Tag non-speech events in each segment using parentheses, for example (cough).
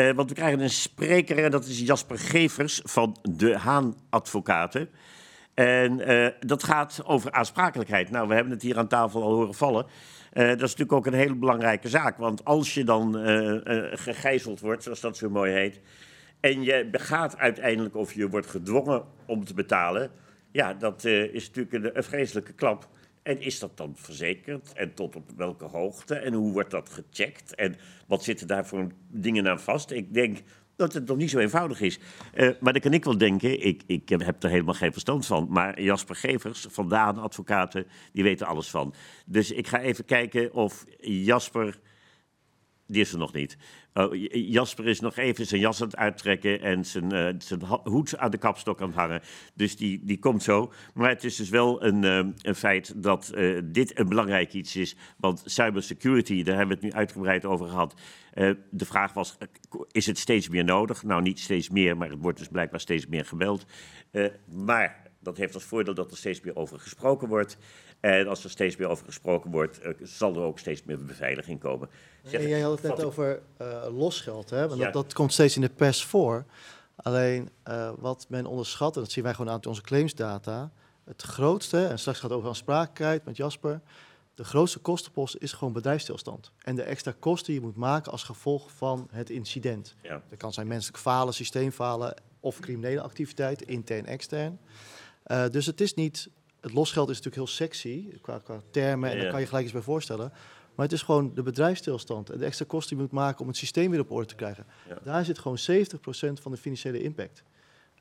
Uh, want we krijgen een spreker en dat is Jasper Gevers van de Haan Advocaten. En uh, dat gaat over aansprakelijkheid. Nou, we hebben het hier aan tafel al horen vallen. Uh, dat is natuurlijk ook een hele belangrijke zaak. Want als je dan gegijzeld wordt, zoals dat zo mooi heet. en je begaat uiteindelijk of je wordt gedwongen om te betalen. ja, dat is natuurlijk een, een vreselijke klap. En is dat dan verzekerd? En tot op welke hoogte? En hoe wordt dat gecheckt? En wat zitten daar voor dingen aan vast? Ik denk dat het nog niet zo eenvoudig is. Uh, maar dan kan ik wel denken, ik, ik heb er helemaal geen verstand van. Maar Jasper Gevers, Vandaan, advocaten, die weten alles van. Dus ik ga even kijken of Jasper. Die is er nog niet. Oh, Jasper is nog even zijn jas aan het uittrekken en zijn, uh, zijn hoed aan de kapstok aan het hangen. Dus die, die komt zo. Maar het is dus wel een, uh, een feit dat uh, dit een belangrijk iets is. Want cybersecurity, daar hebben we het nu uitgebreid over gehad. de vraag was, is het steeds meer nodig? Nou, niet steeds meer, maar het wordt dus blijkbaar steeds meer gebeld. maar dat heeft als voordeel dat er steeds meer over gesproken wordt. En als er steeds meer over gesproken wordt, uh, zal er ook steeds meer beveiliging komen. Zeg, jij had het net over uh, losgeld, hè? Want dat, dat, komt steeds in de pers voor. Alleen uh, wat men onderschat, en dat zien wij gewoon aan onze claimsdata, het grootste, en straks gaat het over aansprakelijkheid met Jasper, de grootste kostenpost is gewoon bedrijfsstilstand. En de extra kosten die je moet maken als gevolg van het incident. Ja. Dat kan zijn menselijk falen, systeemfalen of criminele activiteiten, intern, extern. Uh, dus het is niet het losgeld is natuurlijk heel sexy qua, qua termen en daar kan je gelijk eens bij voorstellen. Maar het is gewoon de bedrijfsstilstand en de extra kosten die je moet maken om het systeem weer op orde te krijgen. Daar zit gewoon 70% van de financiële impact.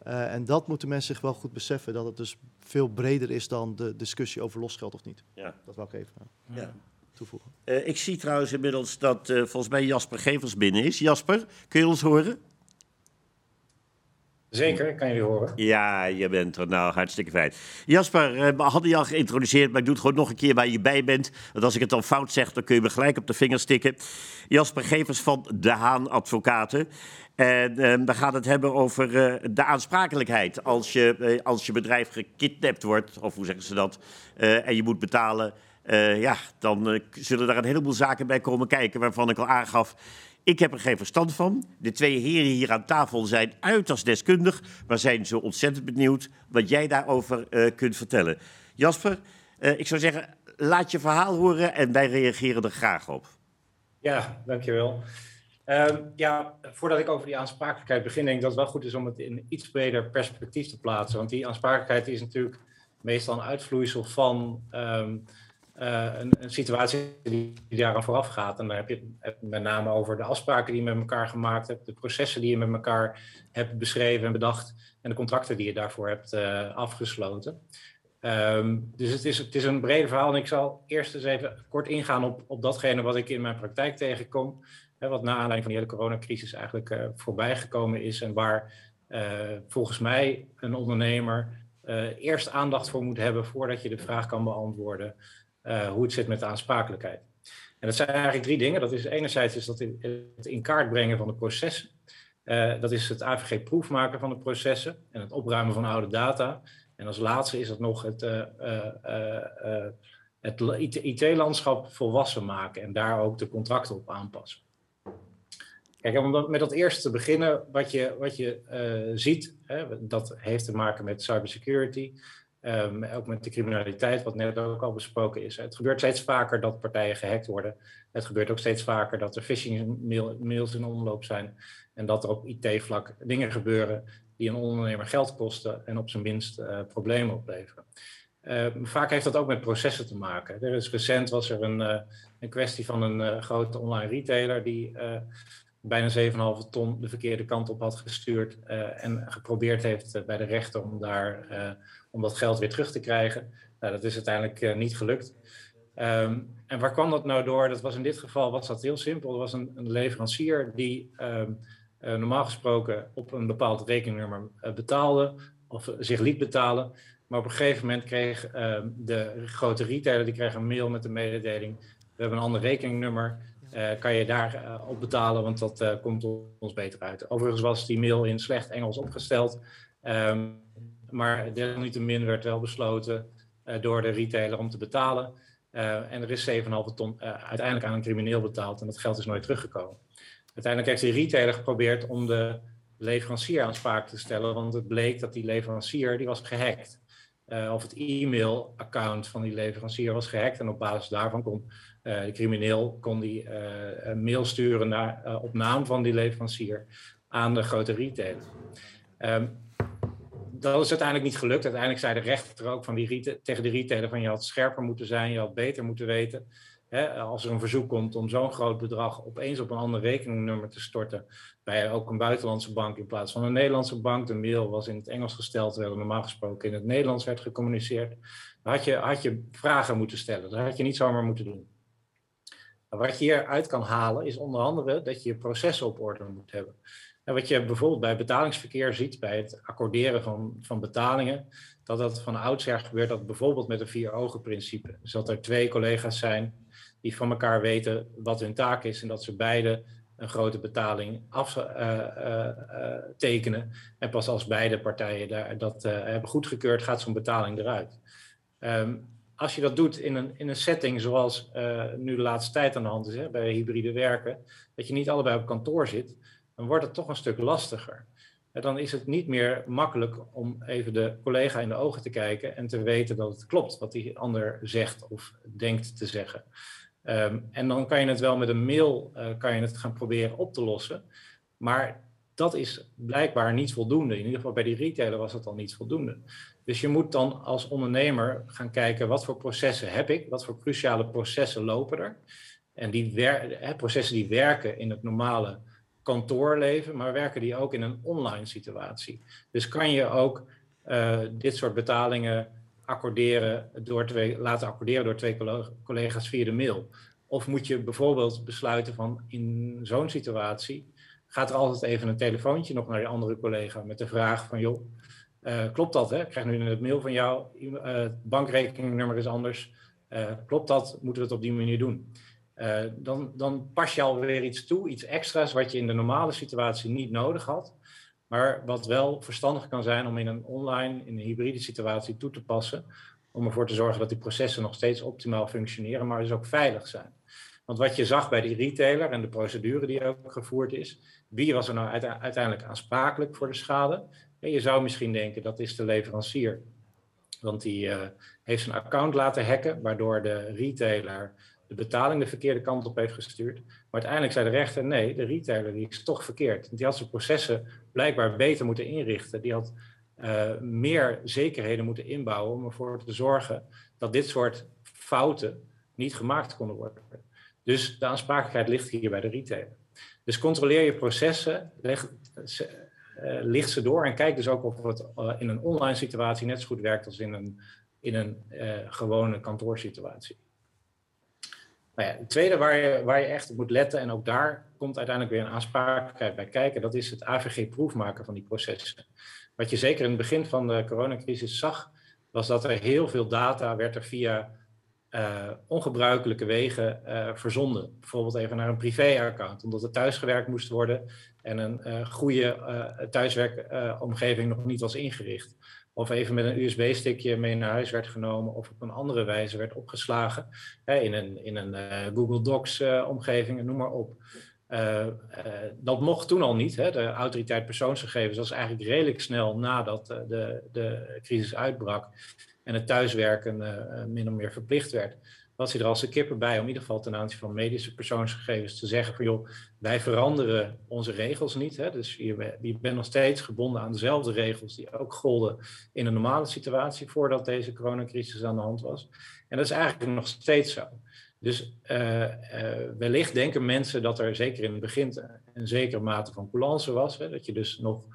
Uh, en dat moeten mensen zich wel goed beseffen, dat het dus veel breder is dan de discussie over losgeld of niet. Ja. Dat wil ik even uh, ja. toevoegen. Uh, ik zie trouwens inmiddels dat volgens mij Jasper Gevers binnen is. Jasper, kun je ons horen? Zeker, kan je weer horen. Ja, je bent er nou hartstikke fijn. Jasper, we hadden je al geïntroduceerd, maar ik doe het gewoon nog een keer waar je bij bent. Want als ik het dan fout zeg, dan kun je me gelijk op de vingers stikken. Jasper Gevers van De Haan Advocaten. En uh, we gaan het hebben over uh, de aansprakelijkheid. Als je, als je bedrijf gekidnapt wordt, of hoe zeggen ze dat, en je moet betalen... ja, dan zullen daar een heleboel zaken bij komen kijken waarvan ik al aangaf ik heb er geen verstand van. De twee heren hier aan tafel zijn uiterst deskundig, maar zijn zo ontzettend benieuwd wat jij daarover uh, kunt vertellen. Jasper, uh, ik zou zeggen, laat je verhaal horen en wij reageren er graag op. Ja, dankjewel. Uh, ja, voordat ik over die aansprakelijkheid begin, denk ik dat het wel goed is om het in een iets breder perspectief te plaatsen. Want die aansprakelijkheid is natuurlijk meestal een uitvloeisel van um, uh, een, een, situatie die, die daaraan vooraf gaat. En dan heb je het met name over de afspraken die je met elkaar gemaakt hebt, de processen die je met elkaar hebt beschreven en bedacht en de contracten die je daarvoor hebt uh, afgesloten. Um, dus het is, het is een breder verhaal en ik zal eerst eens even kort ingaan op, op datgene wat ik in mijn praktijk tegenkom. Hè, wat na aanleiding van de hele coronacrisis eigenlijk uh, voorbij gekomen is en waar volgens mij een ondernemer eerst aandacht voor moet hebben voordat je de vraag kan beantwoorden hoe het zit met de aansprakelijkheid. En dat zijn eigenlijk drie dingen. Dat is enerzijds is dat het in kaart brengen van de processen. Uh, dat is het AVG proefmaken van de processen en het opruimen van oude data. En als laatste is dat nog het, uh, het IT-landschap volwassen maken en daar ook de contracten op aanpassen. Kijk, om met dat eerste te beginnen, wat je, wat je ziet, hè, dat heeft te maken met cybersecurity. Um, ook met de criminaliteit, wat net ook al besproken is. Het gebeurt steeds vaker dat partijen gehackt worden. Het gebeurt ook steeds vaker dat er phishing mails in omloop zijn. En dat er op IT-vlak dingen gebeuren die een ondernemer geld kosten en op zijn minst uh, problemen opleveren. Uh, vaak heeft dat ook met processen te maken. Er is recent was er een, uh, een kwestie van een uh, grote online retailer die bijna 7,5 ton de verkeerde kant op had gestuurd en geprobeerd heeft bij de rechter om daar om dat geld weer terug te krijgen. Nou, dat is uiteindelijk niet gelukt. Um, en waar kwam dat nou door? Dat was in dit geval was dat heel simpel. Er was een, een leverancier die uh, normaal gesproken op een bepaald rekeningnummer betaalde of zich liet betalen. Maar op een gegeven moment kreeg ehm, de grote retailer die kreeg een mail met de mededeling: we hebben een ander rekeningnummer. Kan je daar op betalen, want dat komt ons beter uit. Overigens was die mail in slecht Engels opgesteld. Um, maar desalniettemin werd wel besloten door de retailer om te betalen. En er is 7,5 ton uiteindelijk aan een crimineel betaald en dat geld is nooit teruggekomen. Uiteindelijk heeft de retailer geprobeerd om de leverancier aansprakelijk te stellen, want het bleek dat die leverancier die was gehackt. Uh, of het e-mail-account van die leverancier was gehackt. En op basis daarvan kon de crimineel kon die, uh, een mail sturen naar, op naam van die leverancier aan de grote retailer. Um, dat is uiteindelijk niet gelukt. Uiteindelijk zei de rechter ook van die tegen de retailer van je had scherper moeten zijn, je had beter moeten weten. Als er een verzoek komt om zo'n groot bedrag opeens op een ander rekeningnummer te storten, bij ook een buitenlandse bank in plaats van een Nederlandse bank. De mail was in het Engels gesteld, terwijl normaal gesproken in het Nederlands werd gecommuniceerd. Dan had je, had je vragen moeten stellen. Dat had je niet zomaar moeten doen. Wat je hieruit kan halen is onder andere dat je je processen op orde moet hebben. En wat je bijvoorbeeld bij betalingsverkeer ziet, bij het accorderen van, van betalingen, dat dat van oudsher gebeurt, dat bijvoorbeeld met een vier ogen principe. Dus dat er twee collega's zijn die van elkaar weten wat hun taak is en dat ze beide een grote betaling aftekenen. Uh, uh, en pas als beide partijen daar, dat hebben goedgekeurd, gaat zo'n betaling eruit. Um, als je dat doet in een, in een setting zoals nu de laatste tijd aan de hand is, hè, bij hybride werken, dat je niet allebei op kantoor zit, dan wordt het toch een stuk lastiger. Dan is het niet meer makkelijk om even de collega in de ogen te kijken en te weten dat het klopt wat die ander zegt of denkt te zeggen. Um, en dan kan je het wel met een mail uh, kan je het gaan proberen op te lossen. Maar dat is blijkbaar niet voldoende. In ieder geval bij die retailer was het al niet voldoende. Dus je moet dan als ondernemer gaan kijken wat voor processen heb ik, wat voor cruciale processen lopen er. En die wer- processen die werken in het normale kantoorleven, maar werken die ook in een online situatie. Dus kan je ook uh, dit soort betalingen accorderen door twee, laten accorderen door twee collega's via de mail. Of moet je bijvoorbeeld besluiten van in zo'n situatie gaat er altijd even een telefoontje nog naar je andere collega met de vraag van joh, uh, klopt dat? Hè? Ik krijg nu het mail van jou, uh, bankrekeningnummer is anders. Uh, klopt dat? Moeten we het op die manier doen? Dan, dan pas je alweer iets toe, iets extra's wat je in de normale situatie niet nodig had. Maar wat wel verstandig kan zijn om in een online, in een hybride situatie toe te passen. Om ervoor te zorgen dat die processen nog steeds optimaal functioneren, maar dus ook veilig zijn. Want wat je zag bij die retailer en de procedure die ook gevoerd is, wie was er nou uiteindelijk aansprakelijk voor de schade? En je zou misschien denken dat is de leverancier. Want die uh, heeft zijn account laten hacken, waardoor de retailer de betaling de verkeerde kant op heeft gestuurd. Maar uiteindelijk zei de rechter, nee, de retailer die is toch verkeerd. Die had zijn processen blijkbaar beter moeten inrichten. Die had uh, meer zekerheden moeten inbouwen om ervoor te zorgen dat dit soort fouten niet gemaakt konden worden. Dus de aansprakelijkheid ligt hier bij de retailer. Dus controleer je processen, leg, uh, licht ze door en kijk dus ook of het uh, in een online situatie net zo goed werkt als in een, in een gewone kantoorsituatie. Nou ja, het tweede waar je, waar je echt op moet letten, en ook daar komt uiteindelijk weer een aansprakelijkheid bij kijken, dat is het AVG-proefmaken van die processen. Wat je zeker in het begin van de coronacrisis zag, was dat er heel veel data werd er via uh, ongebruikelijke wegen uh, verzonden. Bijvoorbeeld even naar een privé-account, omdat er thuisgewerkt moest worden en een uh, goede thuiswerkomgeving nog niet was ingericht of even met een USB-stickje mee naar huis werd genomen of op een andere wijze werd opgeslagen hè, in een, in een Google Docs-omgeving, noem maar op. Dat mocht toen al niet. Hè. De autoriteit persoonsgegevens was eigenlijk redelijk snel nadat de, de crisis uitbrak en het thuiswerken min of meer verplicht werd was hij er als een kippen bij om in ieder geval ten aanzien van medische persoonsgegevens te zeggen van joh, wij veranderen onze regels niet. Hè? Dus je, bent nog steeds gebonden aan dezelfde regels die ook golden in een normale situatie voordat deze coronacrisis aan de hand was. En dat is eigenlijk nog steeds zo. Dus uh, uh, wellicht denken mensen dat er zeker in het begin een zekere mate van coulance was. Hè? Dat je dus nog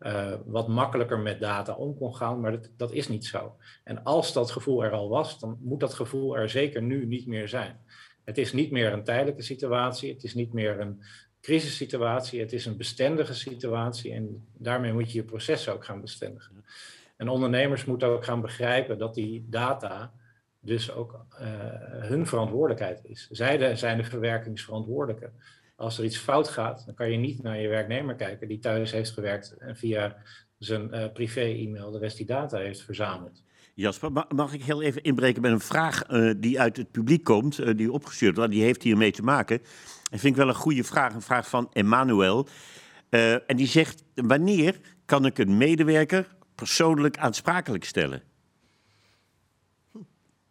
uh, wat makkelijker met data om kon gaan, maar dat, dat, is niet zo. En als dat gevoel er al was, dan moet dat gevoel er zeker nu niet meer zijn. Het is niet meer een tijdelijke situatie, het is niet meer een crisissituatie, het is een bestendige situatie en daarmee moet je je processen ook gaan bestendigen. En ondernemers moeten ook gaan begrijpen dat die data dus ook uh, hun verantwoordelijkheid is. Zij zijn de verwerkingsverantwoordelijke als er iets fout gaat, dan kan je niet naar je werknemer kijken die thuis heeft gewerkt en via zijn uh, privé-e-mail de rest die data heeft verzameld. Jasper, mag ik heel even inbreken met een vraag uh, die uit het publiek komt, uh, die opgestuurd wordt, die heeft hiermee te maken. En vind ik wel een goede vraag, een vraag van Emmanuel. En die zegt, wanneer kan ik een medewerker persoonlijk aansprakelijk stellen?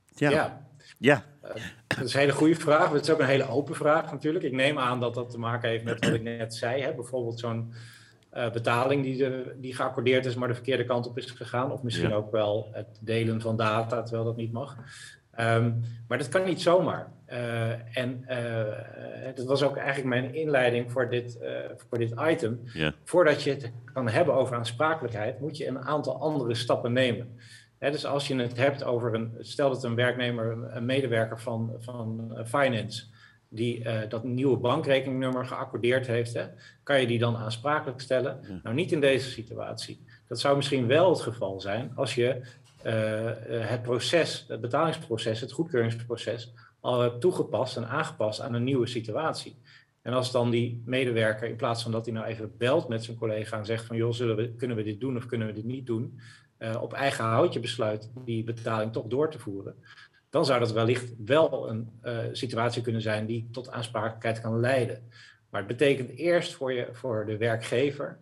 Ja. ja. Ja. dat is een hele goede vraag. Het is ook een hele open vraag natuurlijk. Ik neem aan dat dat te maken heeft met wat ik net zei. Hè? Bijvoorbeeld zo'n uh, betaling die, de, die geaccordeerd is, maar de verkeerde kant op is gegaan. Of misschien ook wel het delen van data, terwijl dat niet mag. Um, maar dat kan niet zomaar. Uh, en uh, dat was ook eigenlijk mijn inleiding voor dit, voor dit item. Ja. Voordat je het kan hebben over aansprakelijkheid, moet je een aantal andere stappen nemen. Dus als je het hebt over een, stel dat een werknemer, een medewerker van, van finance, die uh, dat nieuwe bankrekeningnummer geaccordeerd heeft, hè, kan je die dan aansprakelijk stellen? Nou, niet in deze situatie. Dat zou misschien wel het geval zijn als je uh, het proces, het betalingsproces, het goedkeuringsproces, al hebt toegepast en aangepast aan een nieuwe situatie. En als dan die medewerker, in plaats van dat hij nou even belt met zijn collega en zegt van joh, zullen we, kunnen we dit doen of kunnen we dit niet doen, uh, op eigen houtje besluit die betaling toch door te voeren, dan zou dat wellicht wel een uh, situatie kunnen zijn die tot aansprakelijkheid kan leiden. Maar het betekent eerst voor, je, voor de werkgever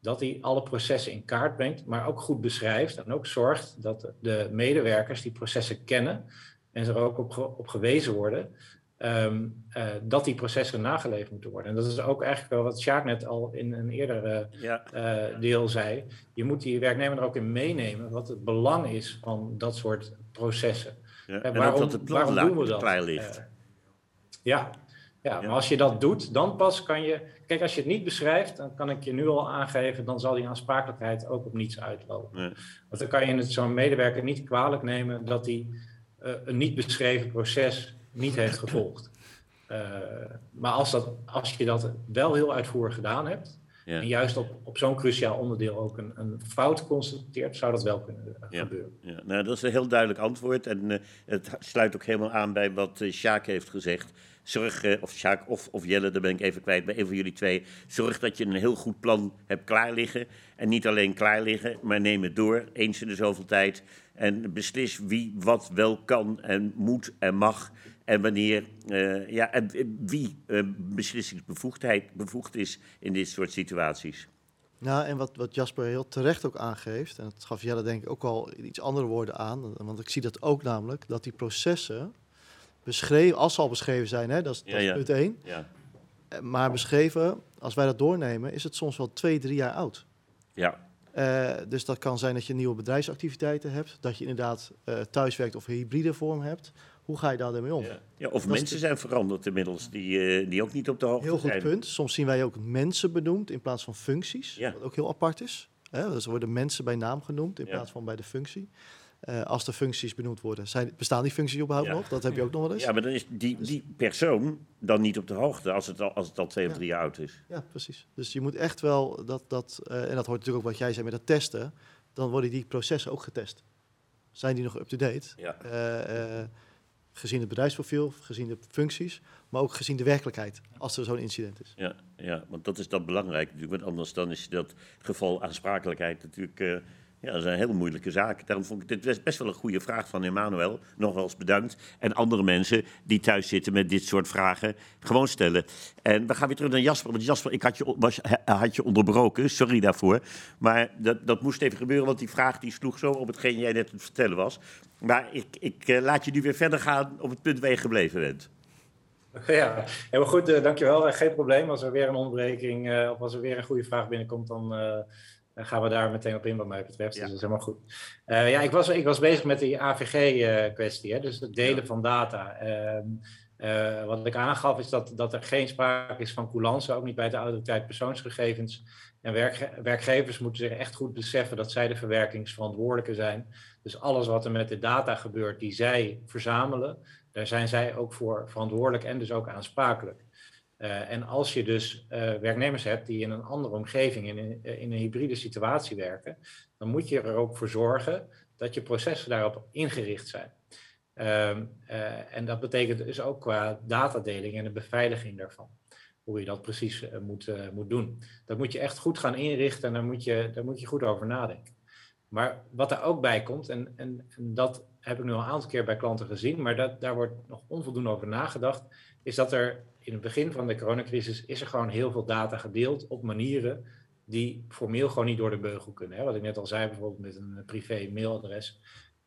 dat hij alle processen in kaart brengt, maar ook goed beschrijft en ook zorgt dat de medewerkers die processen kennen en er ook op, op gewezen worden, um, uh, dat die processen nageleefd moeten worden. En dat is ook eigenlijk wel wat Sjaak net al in een eerder ja. uh, deel zei. Je moet die werknemer er ook in meenemen wat het belang is van dat soort processen. Ja, en, waarom, dat het plan doen we dat? ligt. Ja. Ja, maar als je dat doet, dan pas kan je. Kijk, als je het niet beschrijft, dan kan ik je nu al aangeven, dan zal die aansprakelijkheid ook op niets uitlopen. Want dan kan je zo'n medewerker niet kwalijk nemen dat hij een niet beschreven proces niet heeft gevolgd. Uh, maar als, dat, als je dat wel heel uitvoerig gedaan hebt, ja. En juist op, op zo'n cruciaal onderdeel ook een, een fout constateert, zou dat wel kunnen ja. gebeuren. Ja. Nou, dat is een heel duidelijk antwoord. En uh, het sluit ook helemaal aan bij wat uh, Sjaak heeft gezegd. Zorg, uh, of Sjaak of, of Jelle, daar ben ik even kwijt, bij een van jullie twee. Zorg dat je een heel goed plan hebt klaar liggen. En niet alleen klaar liggen, maar neem het door, eens in de zoveel tijd. En beslis wie wat wel kan en moet en mag. En wanneer, uh, ja, en wie uh, beslissingsbevoegdheid bevoegd is in dit soort situaties. Nou, en wat, wat Jasper heel terecht ook aangeeft, en dat gaf Jelle denk ik ook al iets andere woorden aan, want ik zie dat ook namelijk, dat die processen beschreven, als ze al beschreven zijn, hè, dat is, dat is punt één, ja. Eh, maar beschreven, als wij dat doornemen, is het soms wel twee, drie jaar oud. Ja. Uh, dus dat kan zijn dat je nieuwe bedrijfsactiviteiten hebt, dat je inderdaad uh, thuiswerkt of hybride vorm hebt, hoe ga je daar mee om? Ja. of mensen zijn veranderd inmiddels, die, uh, die ook niet op de hoogte zijn. Heel goed punt. Soms zien wij ook mensen benoemd in plaats van functies, wat ook heel apart is. Hè? Dus er worden mensen bij naam genoemd in plaats van bij de functie. Uh, als de functies benoemd worden. Zijn, bestaan die functies überhaupt nog? Dat heb je ook nog wel eens. Ja, maar dan is die, dus- die persoon dan niet op de hoogte als het al, als het al twee of drie jaar oud is. Ja, precies. Dus je moet echt wel dat, dat uh, en dat hoort natuurlijk ook wat jij zei met dat testen, dan worden die processen ook getest. Zijn die nog up-to-date? Ja. Uh, gezien het bedrijfsprofiel, gezien de functies, maar ook gezien de werkelijkheid als er zo'n incident is. Ja, ja, want dat is dan belangrijk natuurlijk, want anders dan is dat geval aansprakelijkheid natuurlijk uh, ja, dat is een hele moeilijke zaak. Daarom vond ik dit best wel een goede vraag van Emmanuel. Nogmaals bedankt. En andere mensen die thuis zitten met dit soort vragen gewoon stellen. En we gaan weer terug naar Jasper. Want Jasper, ik had je, was, had je onderbroken. Sorry daarvoor. Maar dat, dat moest even gebeuren, want die vraag die sloeg zo op hetgeen jij net aan het vertellen was. Maar ik, ik uh, laat je nu weer verder gaan op het punt waar je gebleven bent. (laughs) Ja, heel goed, uh, dankjewel. Geen probleem. Als er weer een onderbreking of als er weer een goede vraag binnenkomt, dan gaan we daar meteen op in wat mij betreft. Dus dat is helemaal goed. Uh, ja, ik was, ik was bezig met die AVG-kwestie, uh, dus het delen ja. van data. Uh, wat ik aangaf is dat, dat er geen sprake is van coulance, ook niet bij de autoriteit persoonsgegevens. En werkge werkgevers moeten zich echt goed beseffen dat zij de verwerkingsverantwoordelijke zijn. Dus alles wat er met de data gebeurt die zij verzamelen, daar zijn zij ook voor verantwoordelijk en dus ook aansprakelijk. Uh, en als je dus uh, werknemers hebt die in een andere omgeving, in, in, in, een hybride situatie werken, dan moet je er ook voor zorgen dat je processen daarop ingericht zijn. Uh, en dat betekent dus ook qua datadeling en de beveiliging daarvan. Hoe je dat precies moet, moet doen. Dat moet je echt goed gaan inrichten en daar moet je, daar moet je goed over nadenken. Maar wat er ook bij komt, en, en, en dat heb ik nu al een aantal keer bij klanten gezien, maar dat, daar wordt nog onvoldoende over nagedacht, is dat er in het begin van de coronacrisis is er gewoon heel veel data gedeeld op manieren die formeel gewoon niet door de beugel kunnen. Hè? Wat ik net al zei, bijvoorbeeld met een privé mailadres.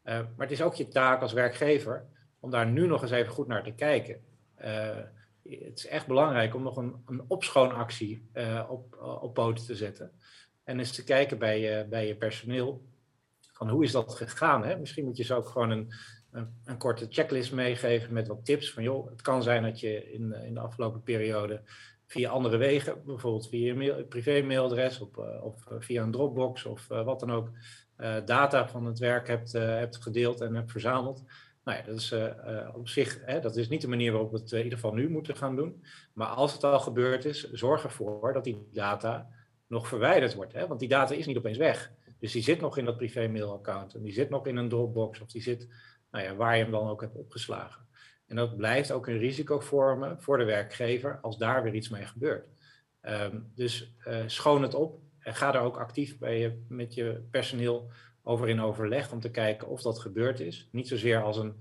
Uh, maar het is ook je taak als werkgever om daar nu nog eens even goed naar te kijken. Uh, het is echt belangrijk om nog een, een opschoonactie op, op poten te zetten. En eens te kijken bij bij je personeel van hoe is dat gegaan. Hè? Misschien moet je ze ook gewoon een, een, een, korte checklist meegeven met wat tips. Van joh, het kan zijn dat je in, in de afgelopen periode via andere wegen, bijvoorbeeld via je mail, privé-mailadres of, uh, of via een Dropbox of wat dan ook, data van het werk hebt, hebt gedeeld en hebt verzameld. Nou ja, dat is op zich, hè, dat is niet de manier waarop we het in ieder geval nu moeten gaan doen. Maar als het al gebeurd is, zorg ervoor dat die data nog verwijderd wordt. Hè? Want die data is niet opeens weg. Dus die zit nog in dat privé mailaccount en die zit nog in een Dropbox of die zit nou waar je hem dan ook hebt opgeslagen. En dat blijft ook een risico vormen voor de werkgever als daar weer iets mee gebeurt. Um, dus uh, schoon het op en ga er ook actief bij je, met je personeel over in overleg om te kijken of dat gebeurd is. Niet zozeer als een,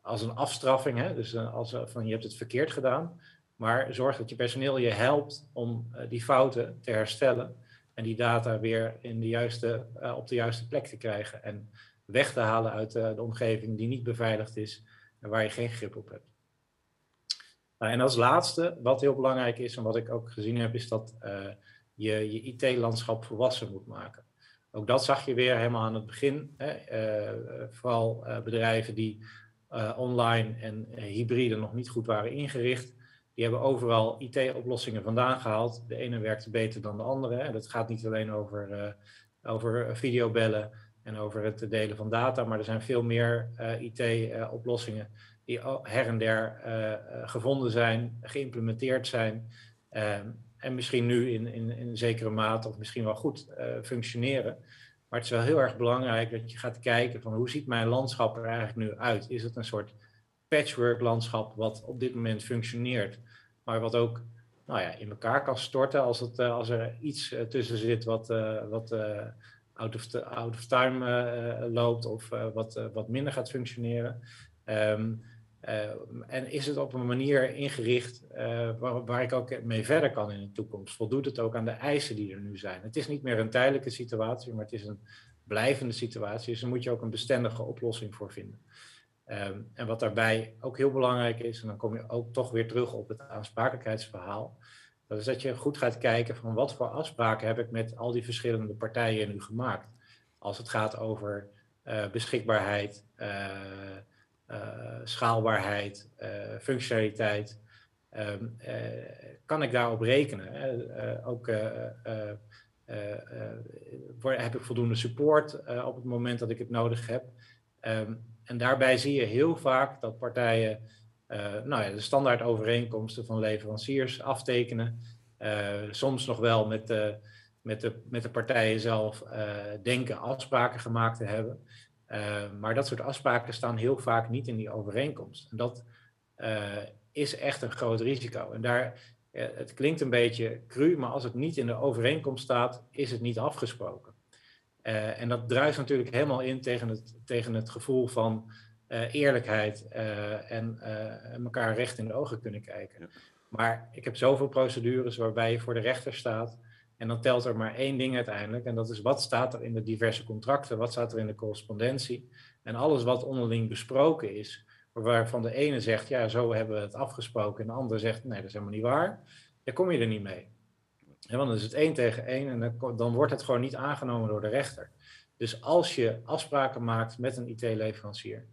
als een afstraffing, hè? dus uh, als van je hebt het verkeerd gedaan, maar zorg dat je personeel je helpt om die fouten te herstellen en die data weer in de juiste, op de juiste plek te krijgen en weg te halen uit uh, de omgeving die niet beveiligd is en waar je geen grip op hebt. Nou, en als laatste, wat heel belangrijk is en wat ik ook gezien heb, is dat uh, je je IT-landschap volwassen moet maken. Ook dat zag je weer helemaal aan het begin. Hè? vooral bedrijven die online en hybride nog niet goed waren ingericht die hebben overal IT-oplossingen vandaan gehaald. De ene werkt beter dan de andere. En dat gaat niet alleen over, over videobellen en over het delen van data, maar er zijn veel meer uh, IT-oplossingen die her en der uh, gevonden zijn, geïmplementeerd zijn. Ehm, en misschien nu in, in, in zekere mate of misschien wel goed functioneren. Maar het is wel heel erg belangrijk dat je gaat kijken van hoe ziet mijn landschap er eigenlijk nu uit? Is het een soort patchwork landschap wat op dit moment functioneert, maar wat ook nou ja, in elkaar kan storten als, het, eh, als er iets eh, tussen zit wat, wat out, of the, out of time loopt of wat, wat minder gaat functioneren. Um, en is het op een manier ingericht waar, waar, ik ook mee verder kan in de toekomst? Voldoet het ook aan de eisen die er nu zijn? Het is niet meer een tijdelijke situatie, maar het is een blijvende situatie. Dus daar moet je ook een bestendige oplossing voor vinden. Um, en wat daarbij ook heel belangrijk is, en dan kom je ook toch weer terug op het aansprakelijkheidsverhaal, dat is dat je goed gaat kijken van wat voor afspraken heb ik met al die verschillende partijen nu gemaakt. Als het gaat over uh, beschikbaarheid, uh, uh, schaalbaarheid, functionaliteit, um, kan ik daarop rekenen? ook heb ik voldoende support op het moment dat ik het nodig heb. Um, en daarbij zie je heel vaak dat partijen nou ja, de standaard overeenkomsten van leveranciers aftekenen. Uh, soms nog wel met de, met de, met de partijen zelf uh, denken afspraken gemaakt te hebben. maar dat soort afspraken staan heel vaak niet in die overeenkomst. En dat is echt een groot risico. En daar, het klinkt een beetje cru, maar als het niet in de overeenkomst staat, is het niet afgesproken. En dat druist natuurlijk helemaal in tegen het, tegen het gevoel van uh, eerlijkheid uh, en elkaar recht in de ogen kunnen kijken. Ja. Maar ik heb zoveel procedures waarbij je voor de rechter staat. En dan telt er maar één ding uiteindelijk. En dat is wat staat er in de diverse contracten, wat staat er in de correspondentie. En alles wat onderling besproken is, waarvan de ene zegt, ja, zo hebben we het afgesproken. En de ander zegt, nee, dat is helemaal niet waar. Dan kom je er niet mee. Ja, want dan is het één tegen één en dan, dan wordt het gewoon niet aangenomen door de rechter. Dus als je afspraken maakt met een IT-leverancier,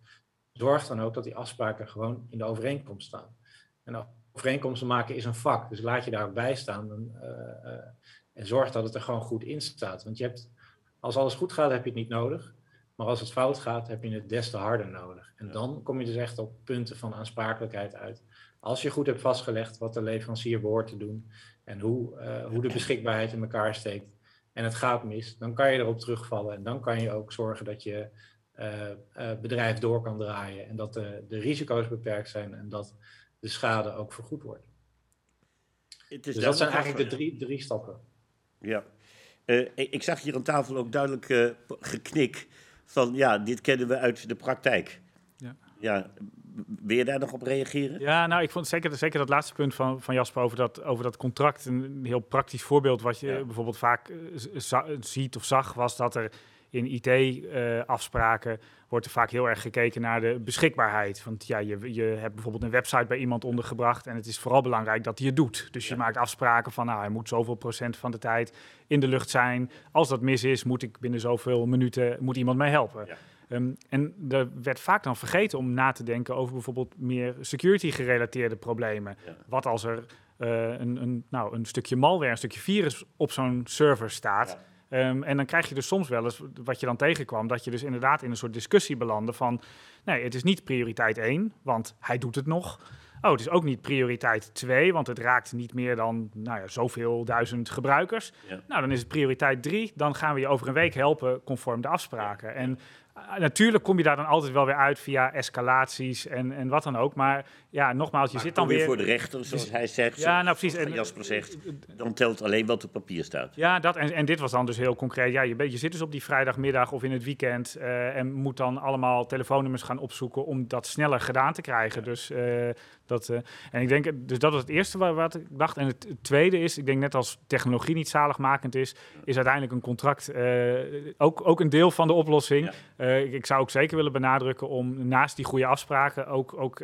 zorg dan ook dat die afspraken gewoon in de overeenkomst staan. En overeenkomsten maken is een vak, dus laat je daar ook bij staan en, uh, uh, en zorg dat het er gewoon goed in staat. Want je hebt, als alles goed gaat, heb je het niet nodig. Maar als het fout gaat, heb je het des te harder nodig. En dan kom je dus echt op punten van aansprakelijkheid uit. Als je goed hebt vastgelegd wat de leverancier behoort te doen en hoe, uh, hoe de beschikbaarheid in elkaar steekt en het gaat mis, dan kan je erop terugvallen en dan kan je ook zorgen dat je bedrijf door kan draaien en dat de, de risico's beperkt zijn en dat de schade ook vergoed wordt. dus dat zijn eigenlijk de drie, drie stappen. Ja, ik zag hier aan tafel ook duidelijk geknik van ja, dit kennen we uit de praktijk. Ja. ja. Wil je daar nog op reageren? Ja, nou, ik vond zeker, zeker dat laatste punt van, van Jasper over dat, over dat contract een heel praktisch voorbeeld. Wat je bijvoorbeeld vaak ziet of zag, was dat er in IT-afspraken uh, wordt er vaak heel erg gekeken naar de beschikbaarheid. Want ja, je, je hebt bijvoorbeeld een website bij iemand ondergebracht en het is vooral belangrijk dat hij het doet. Dus je maakt afspraken van, nou, hij moet zoveel procent van de tijd in de lucht zijn. Als dat mis is, moet ik binnen zoveel minuten, moet iemand mij helpen. Ehm, en er werd vaak dan vergeten om na te denken over bijvoorbeeld meer security-gerelateerde problemen. Wat als er uh, een, een, nou, een stukje malware, een stukje virus op zo'n server staat... Ehm, en dan krijg je dus soms wel eens, wat je dan tegenkwam, dat je dus inderdaad in een soort discussie belandde van, nee, het is niet prioriteit 1, want hij doet het nog. Oh, het is ook niet prioriteit 2, want het raakt niet meer dan nou ja, zoveel duizend gebruikers. Nou, dan is het prioriteit 3, dan gaan we je over een week helpen conform de afspraken. En natuurlijk kom je daar dan altijd wel weer uit via escalaties en, en wat dan ook. Maar ja, nogmaals, je zit dan weer... voor de rechter, zoals hij zegt. Ja, nou precies. En Jasper zegt, dan telt alleen wat op papier staat. Ja, dat, en, en dit was dan dus heel concreet. Ja, je, je zit dus op die vrijdagmiddag of in het weekend uh, en moet dan allemaal telefoonnummers gaan opzoeken om dat sneller gedaan te krijgen. Dus uh, dat, uh, en ik denk, dus dat was het eerste wat, wat, ik dacht. En het tweede is, ik denk net als technologie niet zaligmakend is, is uiteindelijk een contract ook, ook een deel van de oplossing. Ja. Ik, ik, zou ook zeker willen benadrukken om naast die goede afspraken ook, ook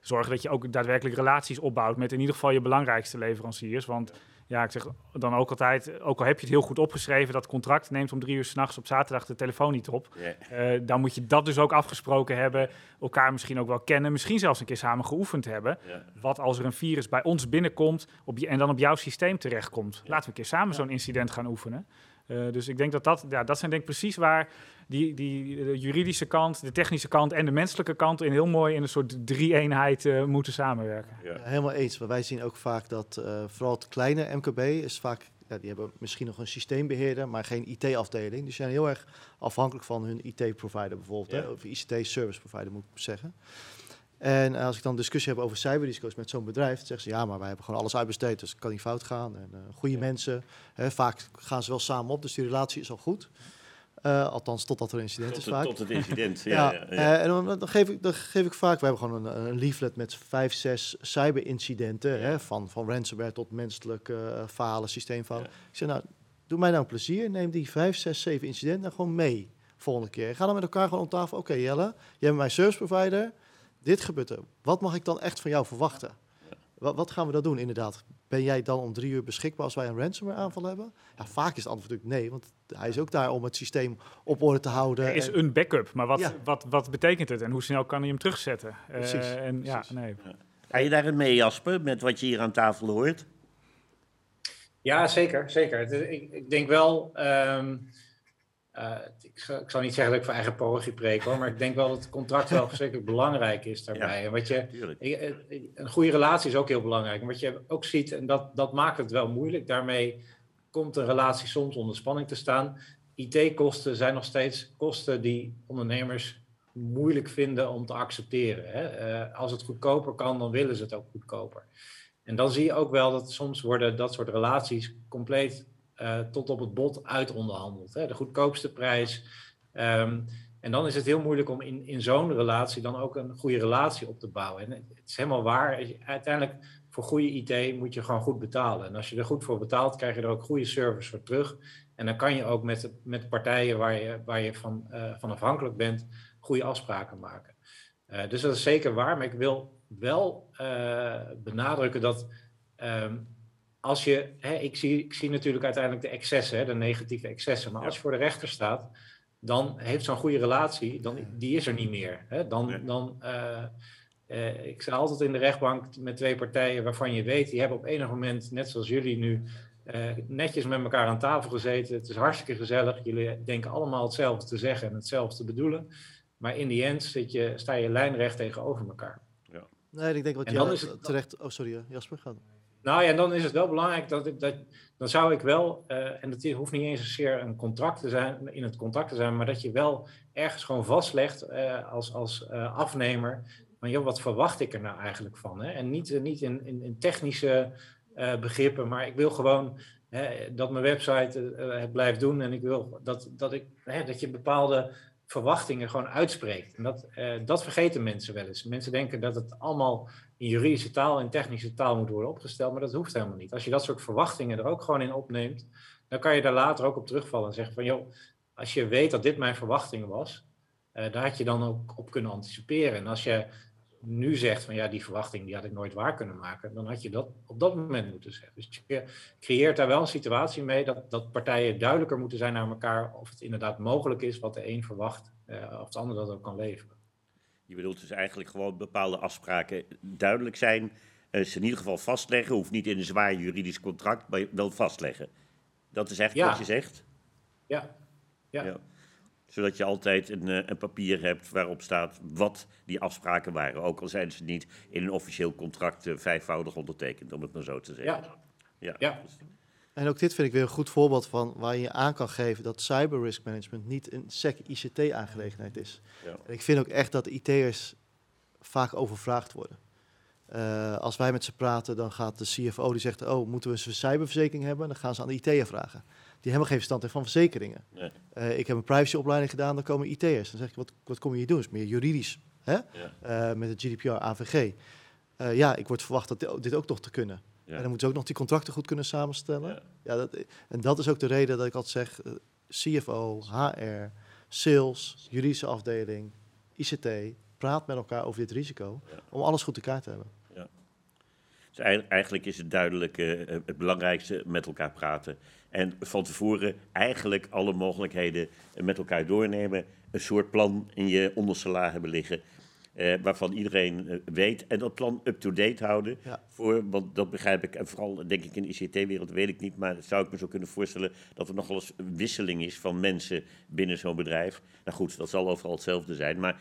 zorgen dat je ook daadwerkelijk relaties opbouwt met in ieder geval je belangrijkste leveranciers. Want ja, ik zeg dan ook altijd, ook al heb je het heel goed opgeschreven, dat contract neemt om drie uur s'nachts op zaterdag de telefoon niet op. Yeah. Uh, dan moet je dat dus ook afgesproken hebben, elkaar misschien ook wel kennen, misschien zelfs een keer samen geoefend hebben. Yeah. Wat als er een virus bij ons binnenkomt op je, en dan op jouw systeem terechtkomt. Yeah. Laten we een keer samen zo'n incident gaan oefenen. Uh, dus ik denk dat dat, ja, dat zijn denk ik precies waar die, die de juridische kant, de technische kant en de menselijke kant in heel mooi in een soort drie-eenheid uh, moeten samenwerken. Ja. ja. helemaal eens. Maar wij zien ook vaak dat uh, vooral het kleine MKB is vaak, ja, die hebben misschien nog een systeembeheerder, maar geen IT-afdeling. Die zijn heel erg afhankelijk van hun IT-provider bijvoorbeeld, ja. hè, of ICT-service provider moet ik zeggen. En als ik dan discussie heb over cyberrisico's met zo'n bedrijf, zeggen ze ja, maar wij hebben gewoon alles uitbesteed, dus het kan niet fout gaan. En uh, goede mensen, hè, vaak gaan ze wel samen op, dus die relatie is al goed. Uh, althans, totdat er een incident tot, is vaak. Tot het incident, (laughs) ja. ja, ja. Uh, en dan, dan, geef ik, dan geef ik vaak... We hebben gewoon een, een leaflet met vijf, zes cyberincidenten. Hè, van, van ransomware tot menselijke uh, falen, systeemfalen. Ik zeg, nou, doe mij nou een plezier. Neem die vijf, zes, zeven incidenten gewoon mee volgende keer. Ga dan met elkaar gewoon om tafel. Oké, okay, Jelle, jij bent mijn service provider. Dit gebeurt er. Wat mag ik dan echt van jou verwachten? Wat, wat, gaan we dan doen, inderdaad? Ben jij dan om drie uur beschikbaar als wij een ransomware aanval hebben? Ja, vaak is het antwoord natuurlijk nee, want hij is ook daar om het systeem op orde te houden. Er is een backup, maar wat, ja. wat, wat betekent het en hoe snel kan hij hem terugzetten? Precies. Uh, en, ja, nee. Ga je daarin mee, Jasper, met wat je hier aan tafel hoort? Ja, zeker. zeker. Ik, ik denk wel... Um, uh, ik, zou, ik, zou, niet zeggen dat ik voor eigen parochie preek hoor, maar ik denk wel dat het contract wel verschrikkelijk belangrijk is daarbij. Ja, en wat je, ik, een goede relatie is ook heel belangrijk. En wat je ook ziet, en dat, dat maakt het wel moeilijk, daarmee komt een relatie soms onder spanning te staan. IT-kosten zijn nog steeds kosten die ondernemers moeilijk vinden om te accepteren. Hè? Uh, als het goedkoper kan, dan willen ze het ook goedkoper. En dan zie je ook wel dat soms worden dat soort relaties compleet tot op het bod uitonderhandeld. Hè? De goedkoopste prijs. Um, en dan is het heel moeilijk om in, in zo'n relatie dan ook een goede relatie op te bouwen. En het is helemaal waar. Uiteindelijk voor goede IT moet je gewoon goed betalen. En als je er goed voor betaalt, krijg je er ook goede service voor terug. En dan kan je ook met, met partijen waar je, waar je van, uh, van afhankelijk bent, goede afspraken maken. Uh, dus dat is zeker waar. Maar ik wil wel benadrukken dat um, als je, hè, ik, zie, ik zie natuurlijk uiteindelijk de excessen, hè, de negatieve excessen. Maar ja. als je voor de rechter staat, dan heeft zo'n goede relatie, dan, die is er niet meer. Hè? Dan, nee. dan uh, ik sta altijd in de rechtbank met twee partijen waarvan je weet, die hebben op enig moment, net zoals jullie nu, uh, netjes met elkaar aan tafel gezeten. Het is hartstikke gezellig. Jullie denken allemaal hetzelfde te zeggen en hetzelfde te bedoelen. Maar in die end zit je, sta je lijnrecht tegenover elkaar. Ja. Nee, ik denk wat je dan is het, terecht. Oh, sorry, Jasper, gaat. Nou ja, dan is het wel belangrijk dat ik dat. Dan zou ik wel, uh, en dat hoeft niet eens zozeer een contract te zijn, in het contract te zijn, maar dat je wel ergens gewoon vastlegt uh, als, als uh, afnemer maar joh, wat verwacht ik er nou eigenlijk van? Hè? En niet, niet in, in, technische begrippen, maar ik wil gewoon dat mijn website het blijft doen en ik wil dat, dat, ik, dat je bepaalde verwachtingen gewoon uitspreekt. En dat, dat vergeten mensen wel eens. Mensen denken dat het allemaal in juridische taal en technische taal moet worden opgesteld, maar dat hoeft helemaal niet. Als je dat soort verwachtingen er ook gewoon in opneemt, dan kan je daar later ook op terugvallen en zeggen van, joh, als je weet dat dit mijn verwachting was, uh, daar had je dan ook op kunnen anticiperen. En als je nu zegt van ja, die verwachting die had ik nooit waar kunnen maken, dan had je dat op dat moment moeten zeggen. Dus je creëert daar wel een situatie mee dat, dat partijen duidelijker moeten zijn naar elkaar of het inderdaad mogelijk is wat de een verwacht, uh, of de ander dat ook kan leveren. Je bedoelt dus eigenlijk gewoon bepaalde afspraken duidelijk zijn, uh, ze in ieder geval vastleggen, hoeft niet in een zwaar juridisch contract, maar wel vastleggen. Dat is echt wat je zegt? Ja. ja. ja zodat je altijd een, eh, een, papier hebt waarop staat wat die afspraken waren. Ook al zijn ze niet in een officieel contract uh, vijfvoudig ondertekend, om het maar zo te zeggen. Ja. ja. En ook dit vind ik weer een goed voorbeeld van waar je aan kan geven dat cyber risk management niet een SEC-ICT-aangelegenheid is. Ja. En ik vind ook echt dat IT'ers vaak overvraagd worden. Uh, als wij met ze praten, dan gaat de CFO die zegt: Oh, moeten we een cyberverzekering hebben? Dan gaan ze aan de IT'er vragen die helemaal geen verstand heeft van verzekeringen. Nee. Uh, ik heb een privacyopleiding gedaan, dan komen IT'ers. Dan zeg ik, wat, wat kom je hier doen? is meer juridisch, hè? Uh, met het GDPR, AVG. Eh, ja, ik word verwacht dat dit ook nog te kunnen. Ja. En dan moeten ze ook nog die contracten goed kunnen samenstellen. Ja. ja dat, en dat is ook de reden dat ik altijd zeg, CFO, HR, sales, juridische afdeling, ICT, praat met elkaar over dit risico, om alles goed te kaart te hebben. Dus eigenlijk is het duidelijk het belangrijkste met elkaar praten. En van tevoren eigenlijk alle mogelijkheden met elkaar doornemen. Een soort plan in je onderste la hebben liggen. Eh, waarvan iedereen eh, weet. En dat plan up-to-date houden. Voor, want dat begrijp ik. En vooral denk ik in de ICT-wereld weet ik niet. Maar zou ik me zo kunnen voorstellen dat er nogal eens wisseling is van mensen binnen zo'n bedrijf. Nou goed, dat zal overal hetzelfde zijn. Maar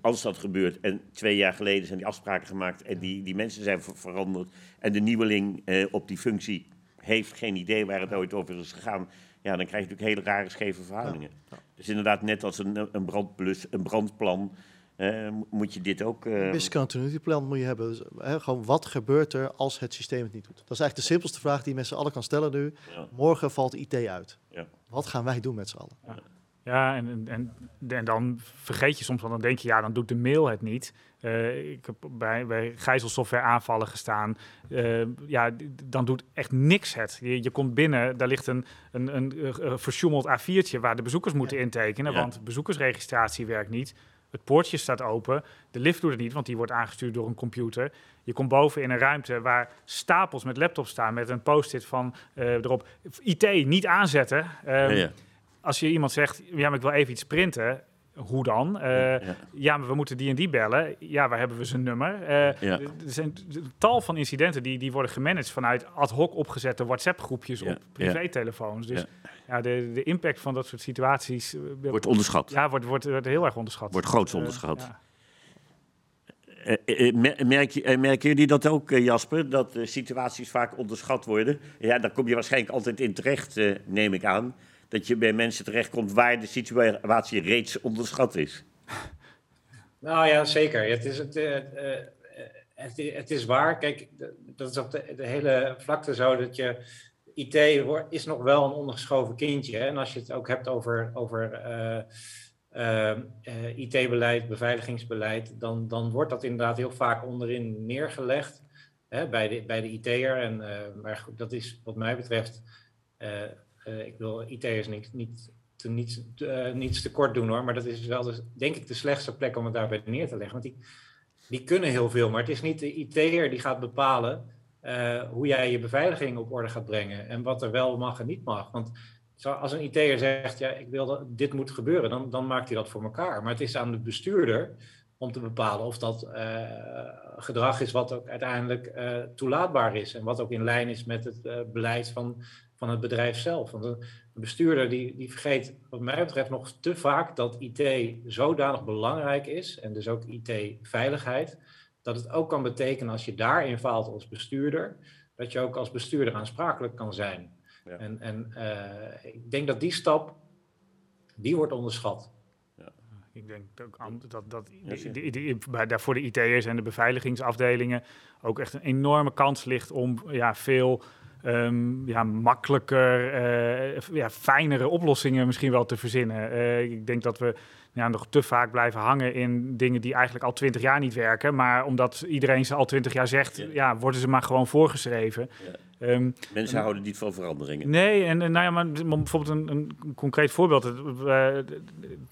als dat gebeurt en twee jaar geleden zijn die afspraken gemaakt en die, die mensen zijn veranderd en de nieuweling eh, op die functie heeft geen idee waar het ooit over is gegaan, ja, dan krijg je natuurlijk hele rare scheve verhoudingen. Dus inderdaad, net als een, een, brandplus, een brandplan, uh, moet je dit ook... Uh... Een continuity plan moet je hebben. Dus, gewoon wat gebeurt er als het systeem het niet doet? Dat is eigenlijk de simpelste vraag die je met z'n allen kan stellen nu. Morgen valt IT uit. Ja. Wat gaan wij doen met z'n allen? Ja, en, en, en, dan vergeet je soms, want dan denk je, ja, dan doet de mail het niet. Uh, ik heb bij, bij gijzelsoftware aanvallen gestaan. Uh, ja, dan doet echt niks het. Je, je komt binnen, daar ligt een, een, een, een versjoemeld A4'tje waar de bezoekers moeten intekenen, want bezoekersregistratie werkt niet. Het poortje staat open, de lift doet het niet, want die wordt aangestuurd door een computer. Je komt boven in een ruimte waar stapels met laptops staan met een post-it van uh, erop IT niet aanzetten. Um, ja, als je iemand zegt, ja, maar ik wil even iets printen, hoe dan? Uh, ja. maar we moeten die en die bellen. Ja, waar hebben we zijn nummer? Uh, Er zijn tal van incidenten die, die worden gemanaged vanuit ad hoc opgezette WhatsApp-groepjes op privételefoons. Dus ja. de, de impact van dat soort situaties... Uh, wordt onderschat. Ja, wordt, wordt, wordt heel erg onderschat. Wordt groots onderschat. merk, je, merken jullie dat ook, Jasper, dat situaties vaak onderschat worden? Ja, daar kom je waarschijnlijk altijd in terecht, neem ik aan dat je bij mensen terechtkomt waar de situatie reeds onderschat is. Nou ja, zeker. Het is, het, uh, het, het, is waar. Kijk, dat is op de, hele vlakte zo dat je. IT is nog wel een ondergeschoven kindje. Hè? En als je het ook hebt over, over uh, IT-beleid, beveiligingsbeleid, dan, dan wordt dat inderdaad heel vaak onderin neergelegd hè, bij, de, bij de IT'er. En, maar goed, dat is wat mij betreft uh, ik wil IT'ers niet, niet, te, niets, uh, niets tekort doen hoor, maar dat is wel de, denk ik de slechtste plek om het daarbij neer te leggen. Want die, die kunnen heel veel, maar het is niet de IT'er die gaat bepalen uh, hoe jij je beveiliging op orde gaat brengen en wat er wel mag en niet mag. Want als een IT'er zegt, ja, ik wil dat dit moet gebeuren, dan, dan maakt hij dat voor elkaar. Maar het is aan de bestuurder om te bepalen of dat gedrag is wat ook uiteindelijk toelaatbaar is en wat ook in lijn is met het beleid van van het bedrijf zelf. Want een bestuurder die, die vergeet, wat mij betreft, nog te vaak dat IT zodanig belangrijk is en dus ook IT-veiligheid, dat het ook kan betekenen als je daarin faalt als bestuurder, dat je ook als bestuurder aansprakelijk kan zijn. Ja. En, en uh, ik denk dat die stap, die wordt onderschat. Ik denk ook dat, dat die, die, bij, daarvoor de IT'ers en de beveiligingsafdelingen ook echt een enorme kans ligt om ja, veel um, ja, makkelijker, uh, ja, fijnere oplossingen misschien wel te verzinnen. Uh, ik denk dat we ja, nog te vaak blijven hangen in dingen die eigenlijk al twintig jaar niet werken. Maar omdat iedereen ze al twintig jaar zegt, ja. worden ze maar gewoon voorgeschreven. Ehm, Mensen houden niet van veranderingen. Nee, en, nou ja, maar bijvoorbeeld een, een concreet voorbeeld. Uh,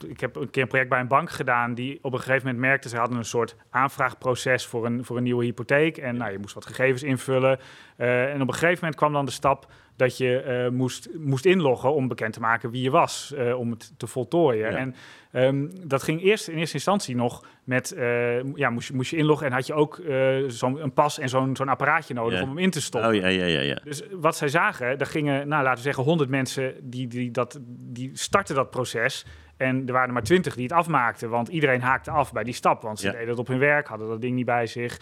ik heb een keer een project bij een bank gedaan die op een gegeven moment merkte, ze hadden een soort aanvraagproces voor een, voor een nieuwe hypotheek. En nou, je moest wat gegevens invullen. Uh, en op een gegeven moment kwam dan de stap dat je uh, moest, moest inloggen om bekend te maken wie je was, uh, om het te voltooien. En um, dat ging eerst in eerste instantie nog met, uh, ja, moest, moest je inloggen en had je ook zo'n pas en zo'n zo'n apparaatje nodig ja. om hem in te stoppen. Oh, ja, ja, ja, ja. Dus wat zij zagen, daar gingen, nou, laten we zeggen, 100 mensen die, die, dat, die starten dat proces. En er waren er maar twintig die het afmaakten, want iedereen haakte af bij die stap. Want ze ja. deden het op hun werk, hadden dat ding niet bij zich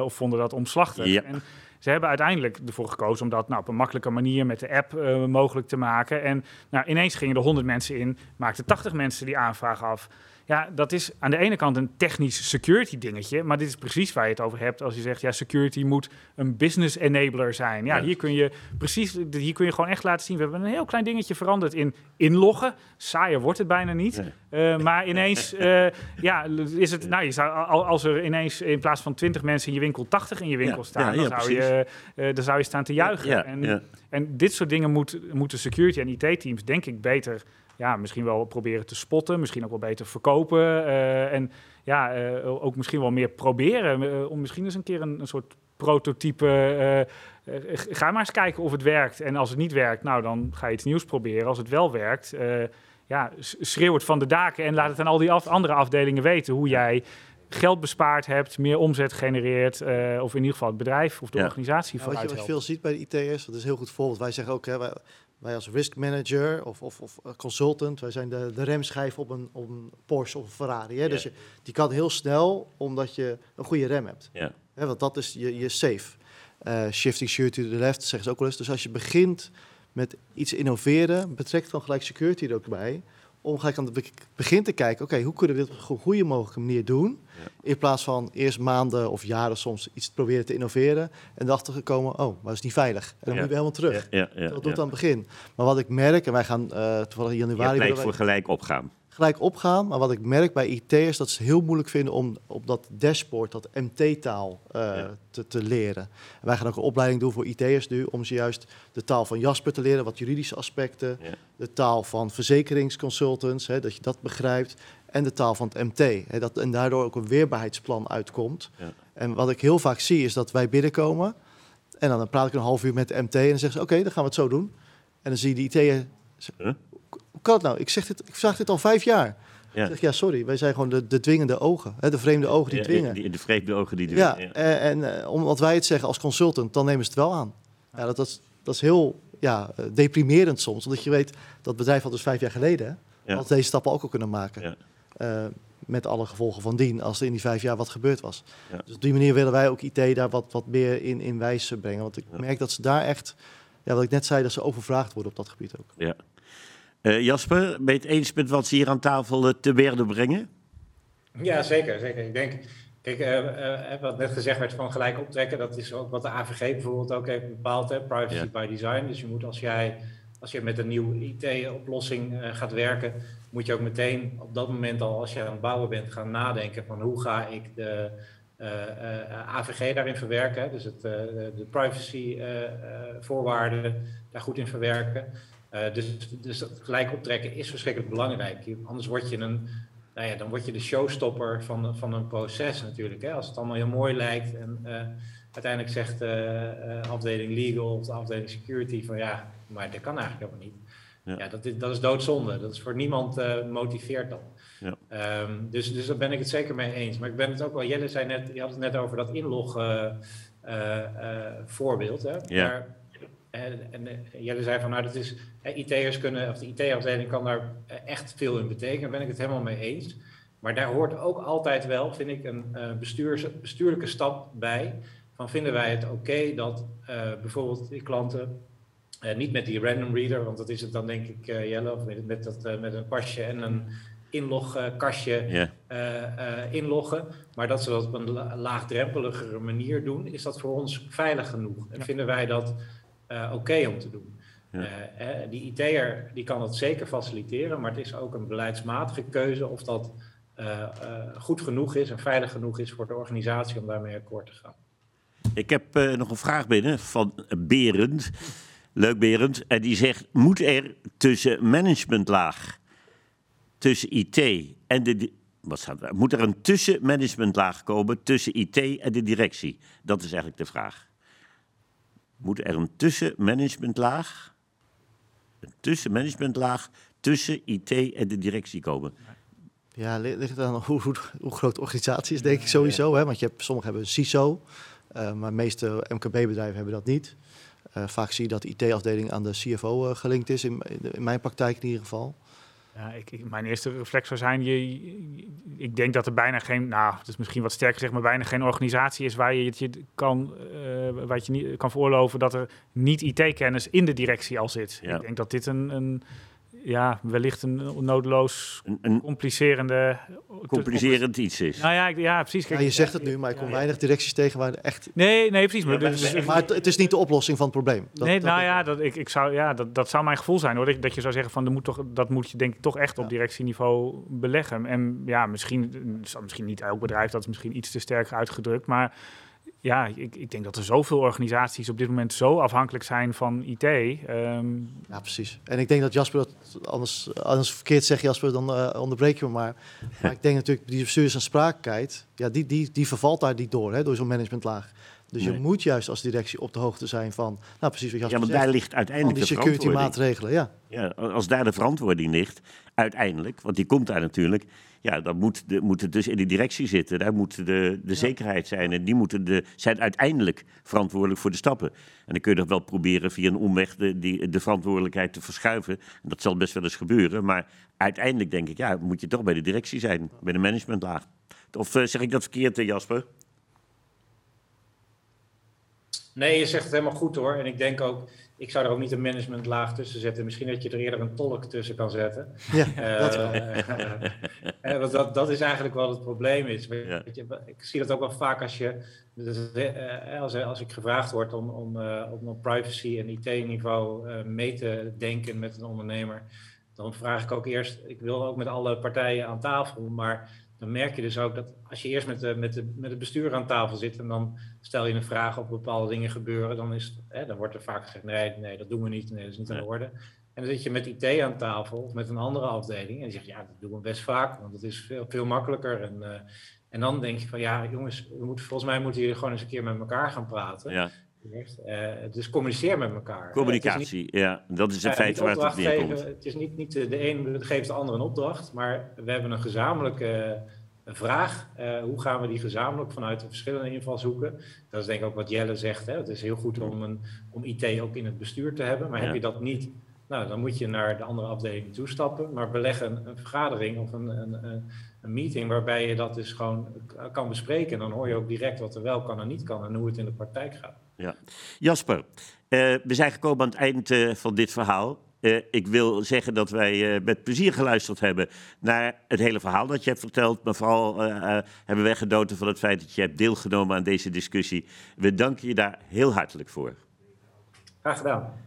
of vonden dat omslachtig. Ja. En, ze hebben uiteindelijk ervoor gekozen om dat nou, op een makkelijke manier met de app uh, mogelijk te maken. En nou, ineens gingen er 100 mensen in, maakten 80 mensen die aanvraag af. Ja, dat is aan de ene kant een technisch security dingetje, maar dit is precies waar je het over hebt als je zegt, ja, security moet een business enabler zijn. Ja, hier kun je precies, hier kun je gewoon echt laten zien, we hebben een heel klein dingetje veranderd in inloggen. Saaier wordt het bijna niet, uh, maar ineens, uh, (laughs) ja, is het, nou, je zou, als er ineens in plaats van 20 mensen in je winkel 80 in je winkel ja, staan, ja, dan, zou je, uh, dan zou je staan te juichen. En, en dit soort dingen moet, moeten security en IT-teams, denk ik, beter ja, misschien wel proberen te spotten, misschien ook wel beter verkopen. En ja, ook misschien wel meer proberen. Om misschien eens een keer een, een soort prototype. ga maar eens kijken of het werkt. En als het niet werkt, nou dan ga je iets nieuws proberen. Als het wel werkt, ja, schreeuw het van de daken en laat het aan al die af andere afdelingen weten hoe jij geld bespaard hebt, meer omzet genereert, uh, of in ieder geval het bedrijf of de ja. organisatie ja, wat, je, wat je veel ziet bij de IT'ers, dat is heel goed voorbeeld. Wij zeggen ook, hè, wij, wij als risk manager of, of, of consultant, wij zijn de, de remschijf op een, op een Porsche of een Ferrari. Hè? Ja. Dus je, die kan heel snel, omdat je een goede rem hebt. Ja. Hè, want dat is je, je safe. Uh, shifting sure to the left, zeggen ze ook wel eens. Dus als je begint met iets innoveren, betrekt dan gelijk security er ook bij om gelijk aan het begin te kijken, oké, hoe kunnen we dit op een goede mogelijke manier doen? Ja. In plaats van eerst maanden of jaren soms iets proberen te innoveren en erachter gekomen, oh, maar is niet veilig. En dan ja. moeten we helemaal terug. Ja, dat doet aan het begin. Maar wat ik merk, en wij gaan uh, toevallig in januari... Je voor gelijk opgaan gelijk opgaan. Maar wat ik merk bij IT'ers, dat ze heel moeilijk vinden om op dat dashboard, dat MT-taal uh, ja. te, te, leren. En wij gaan ook een opleiding doen voor IT'ers nu, om ze juist de taal van Jasper te leren, wat juridische aspecten, ja. de taal van verzekeringsconsultants, hè, dat je dat begrijpt, en de taal van het MT. Hè, dat, en daardoor ook een weerbaarheidsplan uitkomt. Ja. En wat ik heel vaak zie, is dat wij binnenkomen, en dan praat ik een half uur met de MT, en dan zeggen ze, oké, okay, dan gaan we het zo doen. En dan zie je die IT'er... Huh? Kan het nou? Ik zeg dit, ik vraag dit al vijf jaar. Ja. zeg, ja, sorry, wij zijn gewoon de, de dwingende ogen, hè, de vreemde ogen die dwingen. De, de vreemde ogen die dwingen. Ja, ja. en, en uh, omdat wij het zeggen als consultant, dan nemen ze het wel aan. Ja, dat, dat, is, dat is heel ja, deprimerend soms, omdat je weet dat bedrijf al dus vijf jaar geleden hè, had deze stappen ook al kunnen maken. Uh, met alle gevolgen van dien, als er in die vijf jaar wat gebeurd was. Dus op die manier willen wij ook IT daar wat, wat meer in, in wijs brengen. Want ik merk dat ze daar echt, ja, wat ik net zei, dat ze overvraagd worden op dat gebied ook. Ja. Uh, Jasper, ben je het eens met wat ze hier aan tafel uh, te werden brengen? Ja, zeker. zeker. Ik denk, kijk, uh, wat net gezegd werd van gelijk optrekken, dat is ook wat de AVG bijvoorbeeld ook heeft bepaald, hè, privacy ja. by design. Dus je moet als jij, als je met een nieuwe IT-oplossing gaat werken, moet je ook meteen op dat moment al, als je aan het bouwen bent, gaan nadenken van hoe ga ik de AVG daarin verwerken, dus het, de privacy voorwaarden daar goed in verwerken. Uh, dus, dus gelijk optrekken is verschrikkelijk belangrijk. Anders word je een, nou ja, dan word je de showstopper van, van een proces natuurlijk. Hè? Als het allemaal heel mooi lijkt en uh, uiteindelijk zegt de uh, afdeling legal of de afdeling security van ja, maar dat kan eigenlijk helemaal niet. Ja, ja dat, is, dat is doodzonde. Dat is voor niemand motiveert dan. Ja. Um, dus, dus daar ben ik het zeker mee eens. Maar ik ben het ook wel, Jelle zei net, je had het net over dat inlog voorbeeld. Hè? Ja. Maar, en, en Jelle zei van, nou, dat is, IT'ers kunnen, of de IT-afdeling kan daar echt veel in betekenen. Daar ben ik het helemaal mee eens. Maar daar hoort ook altijd wel, vind ik, een bestuurs, bestuurlijke stap bij. Van vinden wij het oké okay dat uh, bijvoorbeeld die klanten uh, niet met die random reader, want dat is het dan denk ik, Jelle, of met, met, dat, met een pasje en een inlogkastje yeah. inloggen. Maar dat ze dat op een laagdrempeligere manier doen, is dat voor ons veilig genoeg. En vinden wij dat oké om te doen. die IT'er die kan dat zeker faciliteren, maar het is ook een beleidsmatige keuze of dat goed genoeg is en veilig genoeg is voor de organisatie om daarmee akkoord te gaan. Ik heb nog een vraag binnen van Berend. Leuk Berend. En die zegt, moet er tussen managementlaag, tussen IT en de... Wat staat er? Moet er een tussenmanagementlaag komen tussen IT en de directie? Dat is eigenlijk de vraag. Moet er een tussenmanagementlaag, een tussenmanagementlaag tussen IT en de directie komen? Ja, ligt aan hoe, hoe, hoe groot de organisatie is, denk ik sowieso. Hè? Want je hebt, sommigen hebben een CISO, uh, maar de meeste MKB-bedrijven hebben dat niet. Uh, vaak zie je dat de IT-afdeling aan de CFO uh, gelinkt is, in, in, mijn praktijk in ieder geval. Ja, ik, ik, mijn eerste reflex zou zijn, je, ik denk dat er bijna geen, nou, het is misschien wat sterker gezegd, maar bijna geen organisatie is waar je het je kan, uh, waar je niet kan veroorloven dat er niet IT-kennis in de directie al zit. Ja. Ik denk dat dit een, een ja, wellicht een noodloos een, complicerende... Complicerend iets is. Nou ja, ja precies. Kijk, ja, je zegt het nu, maar ik kom weinig directies tegen waar echt... Nee, nee, precies. Maar, dus, maar het, is niet de oplossing van het probleem. Dat, nee, nou ja, dat, ik, ik zou, ja dat, dat zou mijn gevoel zijn hoor. Dat, dat je zou zeggen van, er moet toch, dat moet je denk ik toch echt op directieniveau beleggen. En ja, misschien, misschien niet elk bedrijf, dat is misschien iets te sterk uitgedrukt, maar ja, ik, ik, denk dat er zoveel organisaties op dit moment zo afhankelijk zijn van IT. Ehm. Ja, precies. En ik denk dat Jasper dat anders, anders verkeerd zegt, Jasper, dan uh, onderbreek je me maar. Maar (laughs) ik denk natuurlijk, die bestuurs- en spraakheid, ja, die, die, die vervalt daar niet door, hè, door zo'n managementlaag. Dus je moet juist als directie op de hoogte zijn van, nou precies wat Jasper Ja, maar daar ligt uiteindelijk die security maatregelen, ja. ja. Als daar de verantwoording ligt, uiteindelijk, want die komt daar natuurlijk, ja, dan moet, de, moet het dus in de directie zitten. Daar moet de, de zekerheid zijn. En die moeten de, zijn uiteindelijk verantwoordelijk voor de stappen. En dan kun je nog wel proberen via een omweg de, die, de verantwoordelijkheid te verschuiven. dat zal best wel eens gebeuren. Maar uiteindelijk denk ik, ja, moet je toch bij de directie zijn, bij de managementlaag. Of uh, zeg ik dat verkeerd, eh, Jasper? Nee, je zegt het helemaal goed hoor. En ik denk ook, ik zou er ook niet een managementlaag tussen zetten. Misschien dat je er eerder een tolk tussen kan zetten. Ja, uh, dat wel. (laughs) Uh, dat, dat is eigenlijk wel het probleem is. Ja. Je, ik zie dat ook wel vaak als je, dus, uh, als, als ik gevraagd word om, om, om op privacy en IT-niveau mee te denken met een ondernemer, dan vraag ik ook eerst, ik wil ook met alle partijen aan tafel, maar dan merk je dus ook dat als je eerst met, de, met, de, met het bestuur aan tafel zit en dan stel je een vraag of bepaalde dingen gebeuren, dan, is, hè, dan wordt er vaak gezegd, nee, nee, dat doen we niet, nee, dat is niet aan de orde. En dan zit je met IT aan tafel of met een andere afdeling en die zegt, ja, dat doen we best vaak, want dat is veel, veel makkelijker. En, uh, en dan denk je van, ja, jongens, we moeten, volgens mij moeten jullie gewoon eens een keer met elkaar gaan praten. Ja. Uh, dus communiceer met elkaar. Communicatie, niet, ja, dat is in feit waar het neerkomt. Het is niet, niet de een geeft de ander een opdracht, maar we hebben een gezamenlijke een vraag. Uh, hoe gaan we die gezamenlijk vanuit de verschillende invalshoeken? Dat is denk ik ook wat Jelle zegt. Hè? Het is heel goed om, een, om IT ook in het bestuur te hebben. Maar heb je dat niet, nou, dan moet je naar de andere afdeling toestappen. Maar beleg een, een vergadering of een, een, een, meeting waarbij je dat dus gewoon kan bespreken. En dan hoor je ook direct wat er wel kan en niet kan en hoe het in de praktijk gaat. Ja. Jasper, uh, we zijn gekomen aan het eind uh, van dit verhaal. Uh, ik wil zeggen dat wij uh, met plezier geluisterd hebben naar het hele verhaal dat je hebt verteld. Maar vooral uh, hebben wij genoten van het feit dat je hebt deelgenomen aan deze discussie. We danken je daar heel hartelijk voor. Graag gedaan.